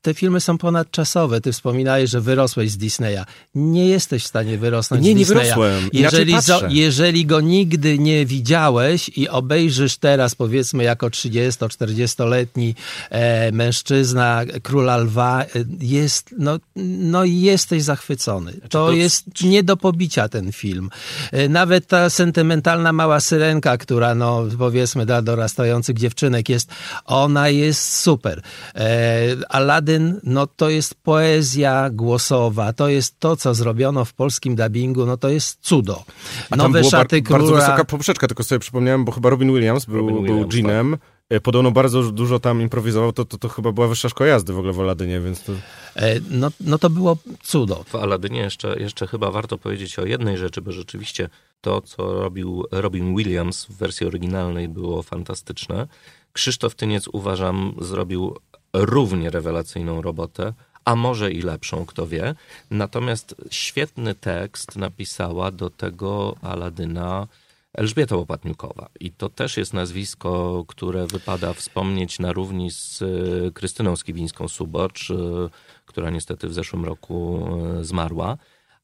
Te filmy są ponadczasowe. Ty wspominałeś, że wyrosłeś z Disneya. Nie jesteś w stanie wyrosnąć Nie, z nie Disneya. wyrosłem. Jeżeli, zo- jeżeli go nigdy nie widziałeś i obejrzysz teraz, powiedzmy, jako 30-40-letni e, mężczyzna, króla lwa, e, jest, no, no jesteś zachwycony. To, to- jest nie do pobicia ten film. E, Nawet ta sentymentalna mała syrenka, która no powiedzmy dla dorastających dziewczynek jest, ona jest super. E, Aladdin, no to jest poezja głosowa, to jest to, co zrobiono w polskim dubbingu, no to jest cudo. A tam Nowe bar- szaty bardzo króla. wysoka poprzeczka, tylko sobie przypomniałem, bo chyba Robin Williams był, Robin był Williams, Jeanem. E, Podobno bardzo dużo tam improwizował, to, to, to chyba była wyższa szkoła jazdy w ogóle w Aladynie, więc to... E, No, no to było cudo. W Aladynie jeszcze, jeszcze chyba warto powiedzieć o jednej rzeczy, bo rzeczywiście to, co robił Robin Williams w wersji oryginalnej było fantastyczne. Krzysztof Tyniec uważam zrobił równie rewelacyjną robotę, a może i lepszą, kto wie. Natomiast świetny tekst napisała do tego Aladyna Elżbieta Łopatniukowa. I to też jest nazwisko, które wypada wspomnieć na równi z e, Krystyną Skibińską-Subocz, e, która niestety w zeszłym roku e, zmarła,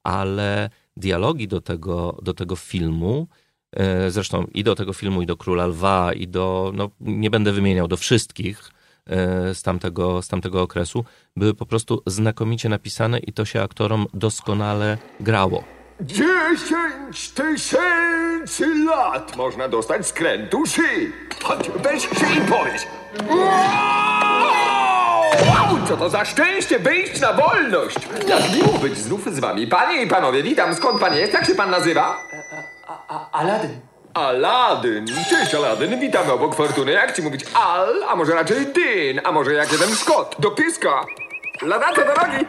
ale dialogi do tego, do tego filmu, zresztą i do tego filmu, i do Króla Lwa, i do, no nie będę wymieniał, do wszystkich z tamtego, z tamtego okresu, były po prostu znakomicie napisane i to się aktorom doskonale grało. Dziesięć tysięcy lat można dostać skrętu szyi. Chodź, weź się i powiedz. Wow, co to za szczęście wyjść na wolność! Jak miło być znów z wami. Panie i panowie, witam. Skąd pan jest? Jak się pan nazywa? Aladyn. Aladyn. Cześć, Aladyn. Witamy obok Fortuny. Jak ci mówić Al, a może raczej Dyn, a może jak jeden Scott. Do pyska. Ladacze do nogi.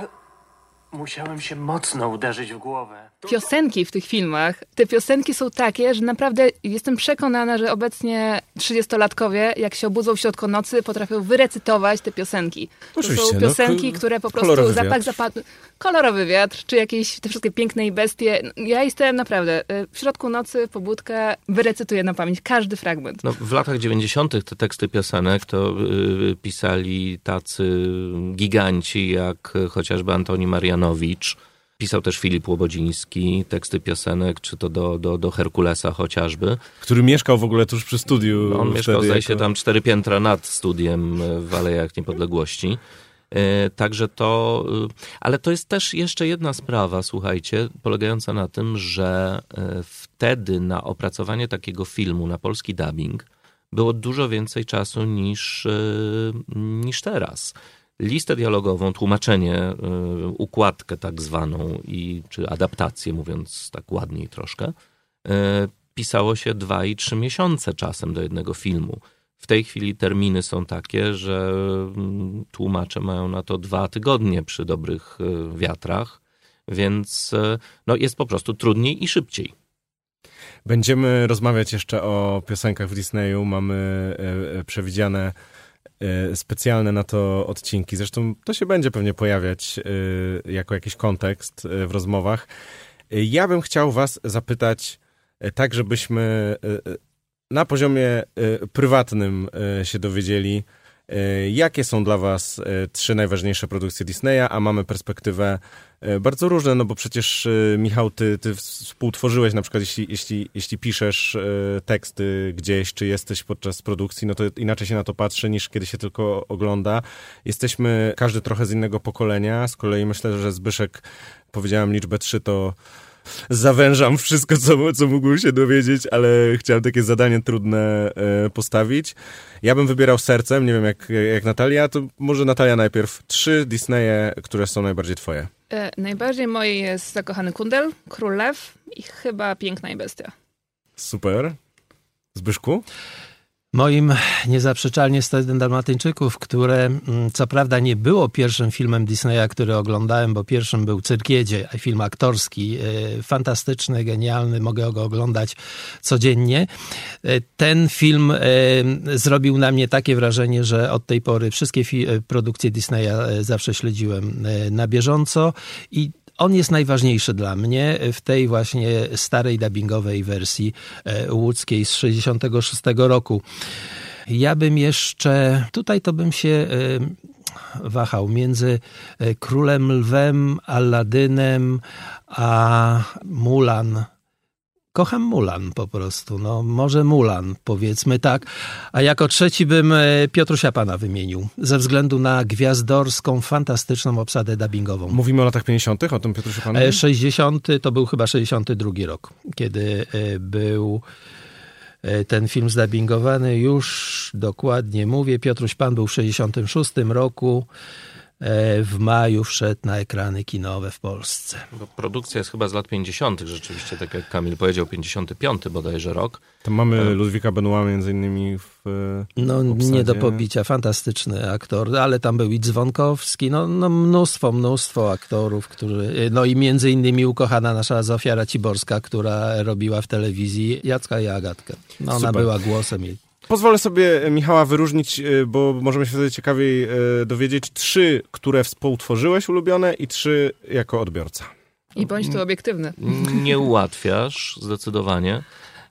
*laughs* Musiałem się mocno uderzyć w głowę. Piosenki w tych filmach, te piosenki są takie, że naprawdę jestem przekonana, że obecnie 30-latkowie, jak się obudzą w środku nocy, potrafią wyrecytować te piosenki. To Oczywiście, są no, piosenki, k- które po prostu kolorowy zapach wiatr. zapadł. Kolorowy wiatr, czy jakieś te wszystkie piękne i bestie. Ja jestem naprawdę y, w środku nocy, pobudka, wyrecytuję na pamięć każdy fragment. No, w latach 90. te teksty piosenek to y, pisali tacy giganci jak chociażby Antoni Marianowicz. Pisał też Filip Łobodziński teksty piosenek, czy to do, do, do Herkulesa chociażby. Który mieszkał w ogóle tuż przy studiu. On mieszkał, zdaje się, jako- tam cztery piętra nad studiem w Alejach Niepodległości. E, Także to, y, ale to jest też jeszcze jedna sprawa, słuchajcie, polegająca na tym, że e, wtedy na opracowanie takiego filmu, na polski dubbing, było dużo więcej czasu niż, niż teraz. Listę dialogową, tłumaczenie, y, układkę tak zwaną, i, czy adaptację, mówiąc tak ładniej troszkę, y, pisało się dwa i trzy miesiące czasem do jednego filmu. W tej chwili terminy są takie, że mm, tłumacze mają na to dwa tygodnie przy dobrych y, wiatrach, więc no, jest po prostu trudniej i szybciej. Będziemy rozmawiać jeszcze o piosenkach w Disneyu. Mamy e, e, przewidziane specjalne na to odcinki. Zresztą to się będzie pewnie pojawiać e, jako jakiś kontekst e, w rozmowach. E, Ja bym chciał Was zapytać, e, tak żebyśmy e, e, na poziomie e, prywatnym e, się dowiedzieli, e, jakie są dla Was e, trzy najważniejsze produkcje Disneya, a mamy perspektywę e, bardzo różne, no bo przecież e, Michał, ty, ty współtworzyłeś na przykład, jeśli, jeśli, jeśli piszesz e, teksty gdzieś, czy jesteś podczas produkcji, no to inaczej się na to patrzy niż kiedy się tylko ogląda. Jesteśmy każdy trochę z innego pokolenia, z kolei myślę, że Zbyszek, powiedziałem liczbę trzy, to zawężam wszystko, co, co mógłbym się dowiedzieć, ale chciałem takie zadanie trudne e, postawić. Ja bym wybierał sercem, nie wiem jak, jak Natalia, to może Natalia najpierw. Trzy Disneye, które są najbardziej twoje. E, najbardziej moje jest Zakochany Kundel, Król Lew i chyba Piękna i Bestia. Super. Zbyszku? Moim niezaprzeczalnie 101 Dalmatyńczyków, które mm, co prawda nie było pierwszym filmem Disneya, który oglądałem, bo pierwszym był Cyrkiedzie, film aktorski, e, fantastyczny, genialny, mogę go oglądać codziennie. E, ten film e, zrobił na mnie takie wrażenie, że od tej pory wszystkie produkcje Disneya zawsze śledziłem na bieżąco i on jest najważniejszy dla mnie w tej właśnie starej dubbingowej wersji e, łódzkiej z 66 roku. Ja bym jeszcze, tutaj to bym się e, wahał między e, Królem Lwem, Aladynem, a Mulan kocham Mulan po prostu. No, może Mulan, powiedzmy tak. A jako trzeci bym e, Piotrusia Pana wymienił. Ze względu na gwiazdorską, fantastyczną obsadę dubbingową. Mówimy o latach 50., o tym Piotrusiu Panu? 60. to był chyba 62 rok, kiedy e, był e, ten film zdubbingowany. Już dokładnie mówię, Piotruś Pan był w 66 roku. E, w maju wszedł na ekrany kinowe w Polsce. Bo produkcja jest chyba z lat 50. rzeczywiście, tak jak Kamil powiedział, 55 bodajże rok. Tam mamy e, Ludwika Benoit między innymi w e, No obsadzie. nie do pobicia, fantastyczny aktor, ale tam był i Dzwonkowski, no, no mnóstwo, mnóstwo aktorów, którzy, no i między innymi ukochana nasza Zofia Raciborska, która robiła w telewizji Jacka i Agatkę. No, ona Super. była głosem i Pozwolę sobie Michała wyróżnić, y, bo możemy się wtedy ciekawiej y, dowiedzieć. Trzy, które współtworzyłeś ulubione i trzy jako odbiorca. I bądź tu obiektywny. Nie ułatwiasz, zdecydowanie.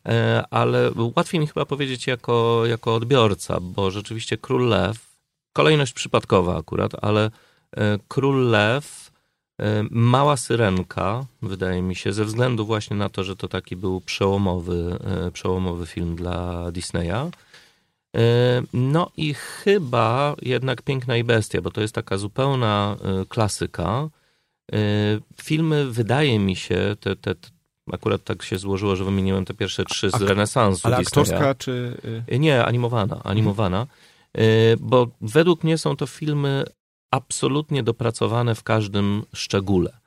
E, ale łatwiej mi chyba powiedzieć jako, jako odbiorca, bo rzeczywiście Król Lew, kolejność przypadkowa akurat, ale e, Król Lew, e, Mała Syrenka, wydaje mi się, ze względu właśnie na to, że to taki był przełomowy, przełomowy film dla Disneya. E, no i chyba jednak Piękna i Bestia, bo to jest taka zupełna e, klasyka. E, filmy, wydaje mi się, te, te, akurat tak się złożyło, że wymieniłem te pierwsze trzy z renesansu. Ale aktorska czy... Nie, animowana, animowana. Bo według mnie są to filmy absolutnie dopracowane w każdym szczególe.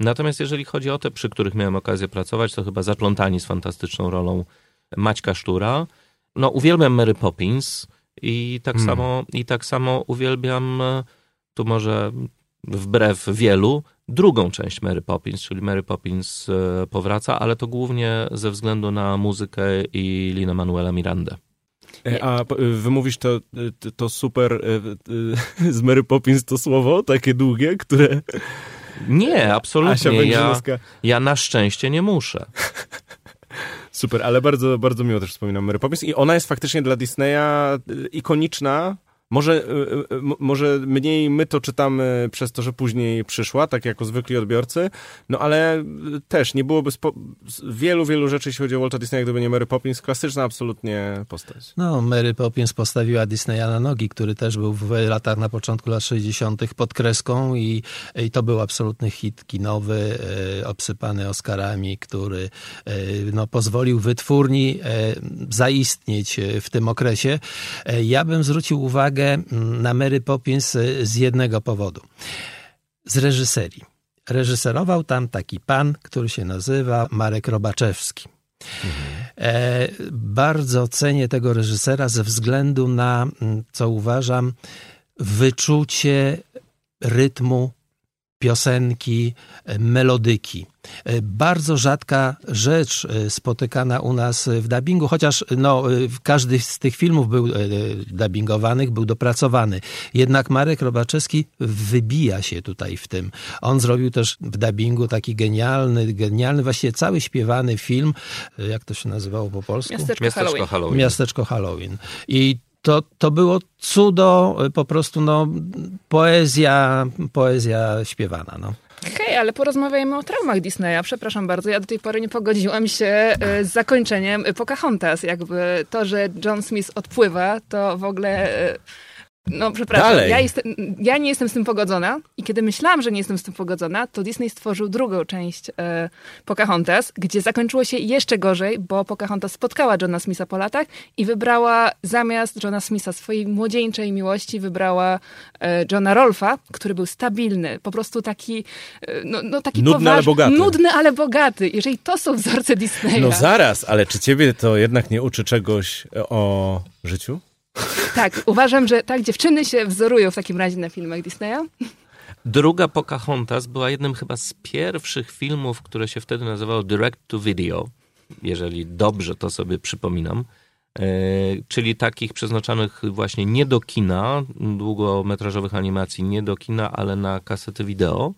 Natomiast jeżeli chodzi o te, przy których miałem okazję pracować, to chyba zaplątani z fantastyczną rolą Maćka Sztura, no, uwielbiam Mary Poppins i tak, hmm. samo, i tak samo uwielbiam, tu może wbrew wielu, drugą część Mary Poppins, czyli Mary Poppins e, powraca, ale to głównie ze względu na muzykę i Lina Manuela Mirandę. E, a wymówisz to, to super *laughs* z Mary Poppins to słowo, takie długie, które... Nie, absolutnie. Ja, ja na szczęście nie muszę. *laughs* Super, ale bardzo, bardzo miło też wspominam Mary Poppins i ona jest faktycznie dla Disneya ikoniczna, może, y, y, może mniej my to czytamy przez to, że później przyszła, tak jako zwykli odbiorcy, no ale też nie byłoby wielu, wielu rzeczy, jeśli chodzi o Walta Disneya, gdyby nie Mary Poppins. Klasyczna absolutnie postać. No, Mary Poppins postawiła Disneya na nogi, który też był w latach, na początku lat 60. pod kreską i, i to był absolutny hit kinowy, e, obsypany Oscarami, który e, no, pozwolił wytwórni e, zaistnieć w tym okresie. E, ja bym zwrócił uwagę, uwagę na Mary Poppins y, z jednego powodu. Z reżyserii. Reżyserował tam taki pan, który się nazywa Marek Robaczewski. Mhm. E, bardzo cenię tego reżysera ze względu na, co uważam, wyczucie rytmu piosenki, e, melodyki. E, bardzo rzadka rzecz e, spotykana u nas w dubbingu, chociaż no, każdy z tych filmów był dubbingowanych, był dopracowany. Jednak Marek Robaczewski wybija się tutaj w tym. On zrobił też w dubbingu taki genialny, genialny, właściwie cały śpiewany film, jak to się nazywało po polsku? Miasteczko, Miasteczko Halloween. Halloween. Miasteczko Halloween. I to, to było cudo, po prostu no, poezja, poezja śpiewana. No. Hej, ale porozmawiajmy o traumach Disneya. Przepraszam bardzo, ja do tej pory nie pogodziłam się e, z zakończeniem Pocahontas. Jakby to, że John Smith odpływa, to w ogóle e, No, przepraszam, Dalej. ja, jestem, ja nie jestem z tym pogodzona i kiedy myślałam, że nie jestem z tym pogodzona, to Disney stworzył drugą część e, Pocahontas, gdzie zakończyło się jeszcze gorzej, bo Pocahontas spotkała Johna Smitha po latach i wybrała zamiast Johna Smitha swojej młodzieńczej miłości, wybrała e, Johna Rolfa, który był stabilny, po prostu taki, e, no, no taki Nudny, ale bogaty. Nudny, ale bogaty. Jeżeli to są wzorce Disneya, No zaraz, ale czy ciebie to jednak nie uczy czegoś o życiu? Tak, uważam, że tak dziewczyny się wzorują w takim razie na filmach Disneya. Druga Pocahontas była jednym chyba z pierwszych filmów, które się wtedy nazywało Direct to Video, jeżeli dobrze to sobie przypominam. E, czyli takich przeznaczonych właśnie nie do kina, długometrażowych animacji, nie do kina, ale na kasety wideo.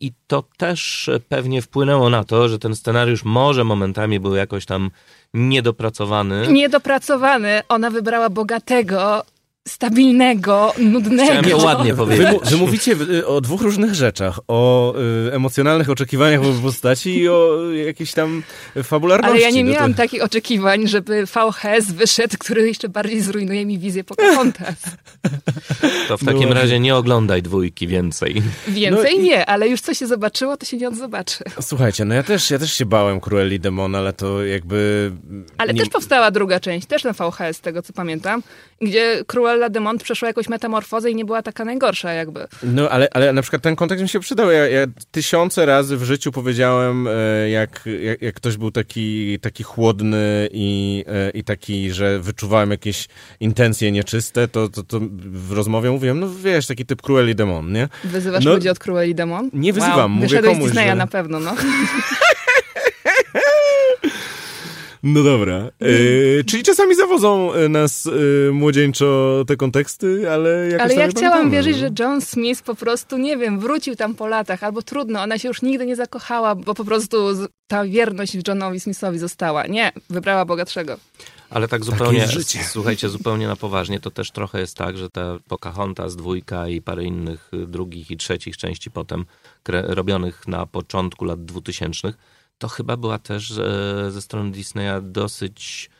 I to też pewnie wpłynęło na to, że ten scenariusz może momentami był jakoś tam niedopracowany. Niedopracowany. Ona wybrała bogatego, stabilnego, nudnego. Chciałem ładnie Wy, powiedzieć. mu- wy mówicie o dwóch różnych rzeczach. O y, emocjonalnych oczekiwaniach wobec postaci i o jakiejś tam fabularności. Ale ja nie miałam takich oczekiwań, żeby VHS wyszedł, który jeszcze bardziej zrujnuje mi wizję Pocahontas. *laughs* To w takim No. razie nie oglądaj dwójki więcej. Więcej No i- nie, ale już co się zobaczyło, to się nie odzobaczy. Słuchajcie, no ja też, ja też się bałem Cruelli Demon, ale to jakby... Ale nie- też powstała druga część, też na VHS, z tego co pamiętam, gdzie Cruella de Mont przeszła jakąś metamorfozę i nie była taka najgorsza jakby. No, ale, ale na przykład ten kontekst mi się przydał. Ja, ja tysiące razy w życiu powiedziałem, e, jak, jak, jak ktoś był taki, taki chłodny i, e, i taki, że wyczuwałem jakieś intencje nieczyste, to, to, to w rozmowie mówiłem, no wiesz, taki typ Cruelli Demon, nie? Wyzywasz No, ludzi od Cruelli de Mont? nie wyzywam, wow, mówię wyszedłeś z komuś, Disneya że- na pewno, no. *laughs* No dobra. E, czyli czasami zawodzą e, nas e, młodzieńczo te konteksty, ale jakoś Ale tam ja chciałam pamiętamy, wierzyć, no. że John Smith po prostu, nie wiem, wrócił tam po latach, albo trudno, ona się już nigdy nie zakochała, bo po prostu ta wierność Johnowi Smithowi została. Nie, wybrała bogatszego. Ale tak zupełnie, jest życie. słuchajcie, zupełnie na poważnie, to też trochę jest tak, że ta Pocahontas, dwójka i parę innych y, drugich i trzecich części potem robionych na początku lat 2000, to chyba była też e, ze strony Disneya dosyć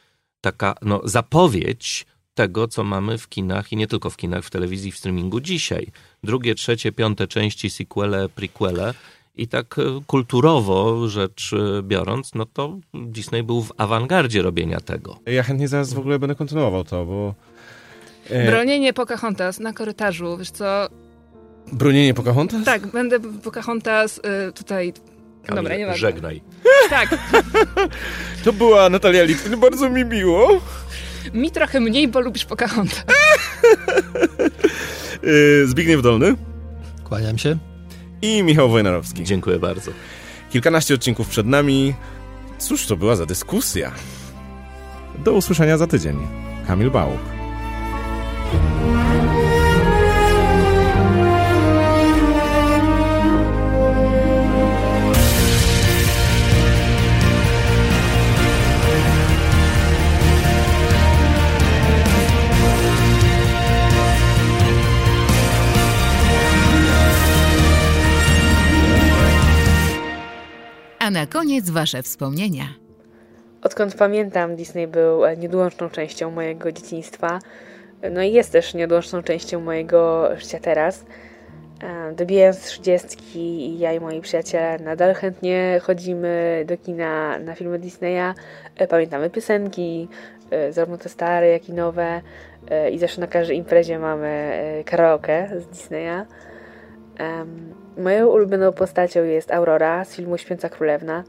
taka no, zapowiedź tego, co mamy w kinach i nie tylko w kinach, w telewizji, w streamingu dzisiaj. Drugie, trzecie, piąte części, sequele, prequele i tak e, kulturowo rzecz e, biorąc, no to Disney był w awangardzie robienia tego. Ja chętnie zaraz w ogóle będę kontynuował to, bo... Bronienie Pocahontas na korytarzu, wiesz co, bronienie Pocahontas? tak, będę Pocahontas y, Dobra, nieważne. Żegnaj. Tak, *laughs* To była Natalia Litwin, bardzo mi miło. mi trochę mniej, bo lubisz Pocahontas. Yy, *laughs* Zbigniew Dolny Kłaniam się. i Michał Wojnarowski. Dziękuję bardzo. Kilkanaście odcinków przed nami. Cóż to była za dyskusja? Do usłyszenia za tydzień. Kamil Bałuk. A na koniec Wasze wspomnienia. Odkąd pamiętam, Disney był e, nieodłączną częścią mojego dzieciństwa. No i jest też nieodłączną częścią mojego życia teraz. E, Dobijając trzydziestki, ja i moi przyjaciele nadal chętnie chodzimy do kina na filmy Disneya. E, Pamiętamy piosenki, zarówno te stare, jak i nowe. I zawsze na każdej imprezie mamy karaoke z Disneya. Moją ulubioną postacią jest Aurora z filmu Śpiąca Królewna.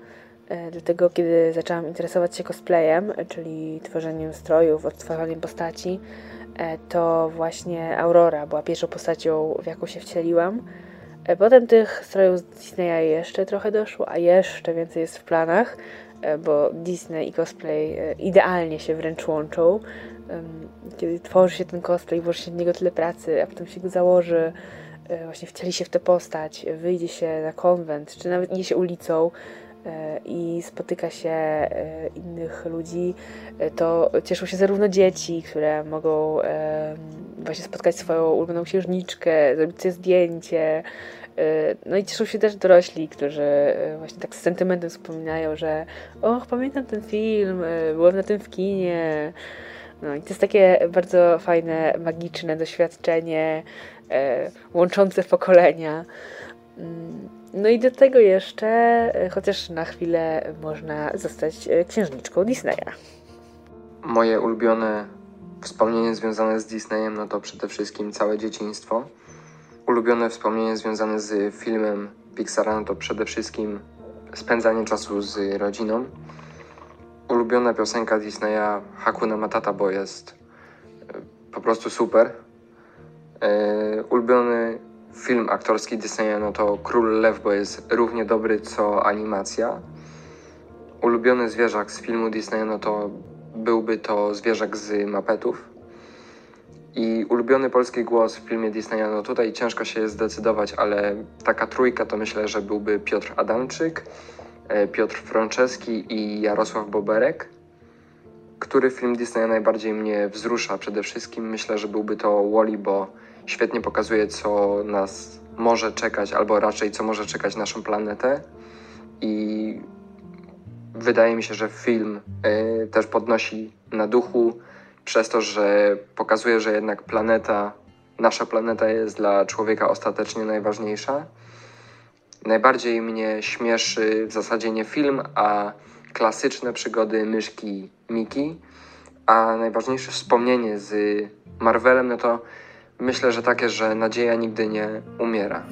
E, Dlatego, kiedy zaczęłam interesować się cosplayem, e, czyli tworzeniem strojów, odtwarzaniem postaci, e, to właśnie Aurora była pierwszą postacią, w jaką się wcieliłam. Potem tych strojów z Disneya jeszcze trochę doszło, a jeszcze więcej jest w planach, bo Disney i cosplay idealnie się wręcz łączą. Kiedy tworzy się ten cosplay, włoży się w niego tyle pracy, a potem się go założy, właśnie wcieli się w tę postać, wyjdzie się na konwent, czy nawet idzie się ulicą e, i spotyka się e, innych ludzi, e, to cieszą się zarówno dzieci, które mogą e, właśnie spotkać swoją ulubioną księżniczkę, zrobić sobie zdjęcie, e, no i cieszą się też dorośli, którzy e, właśnie tak z sentymentem wspominają, że och, pamiętam ten film, e, byłem na tym w kinie, No i to jest takie bardzo fajne, magiczne doświadczenie, e, łączące pokolenia. Mm, no i do tego jeszcze, e, chociaż na chwilę można zostać e, księżniczką Disneya. Moje ulubione wspomnienie związane z Disneyem, no to przede wszystkim całe dzieciństwo. Ulubione wspomnienie związane z filmem Pixara, no to przede wszystkim spędzanie czasu z rodziną. Ulubiona piosenka Disneya Hakuna Matata, bo jest e, po prostu super. E, ulubiony film aktorski Disneya no to Król Lew, bo jest równie dobry co animacja. Ulubiony zwierzak z filmu Disneya no to byłby to zwierzak z Mapetów. I ulubiony polski głos w filmie Disneya, no tutaj ciężko się zdecydować, ale taka trójka to myślę, że byłby Piotr Adamczyk, e, Piotr Franceski i Jarosław Boberek. Który film Disneya najbardziej mnie wzrusza? Przede wszystkim myślę, że byłby to Wally, bo świetnie pokazuje, co nas może czekać, albo raczej co może czekać naszą planetę. I wydaje mi się, że film y, też podnosi na duchu przez to, że pokazuje, że jednak planeta, nasza planeta jest dla człowieka ostatecznie najważniejsza. Najbardziej mnie śmieszy w zasadzie nie film, a klasyczne przygody myszki Miki. A najważniejsze wspomnienie z Marvelem, no to myślę, że takie, że nadzieja nigdy nie umiera.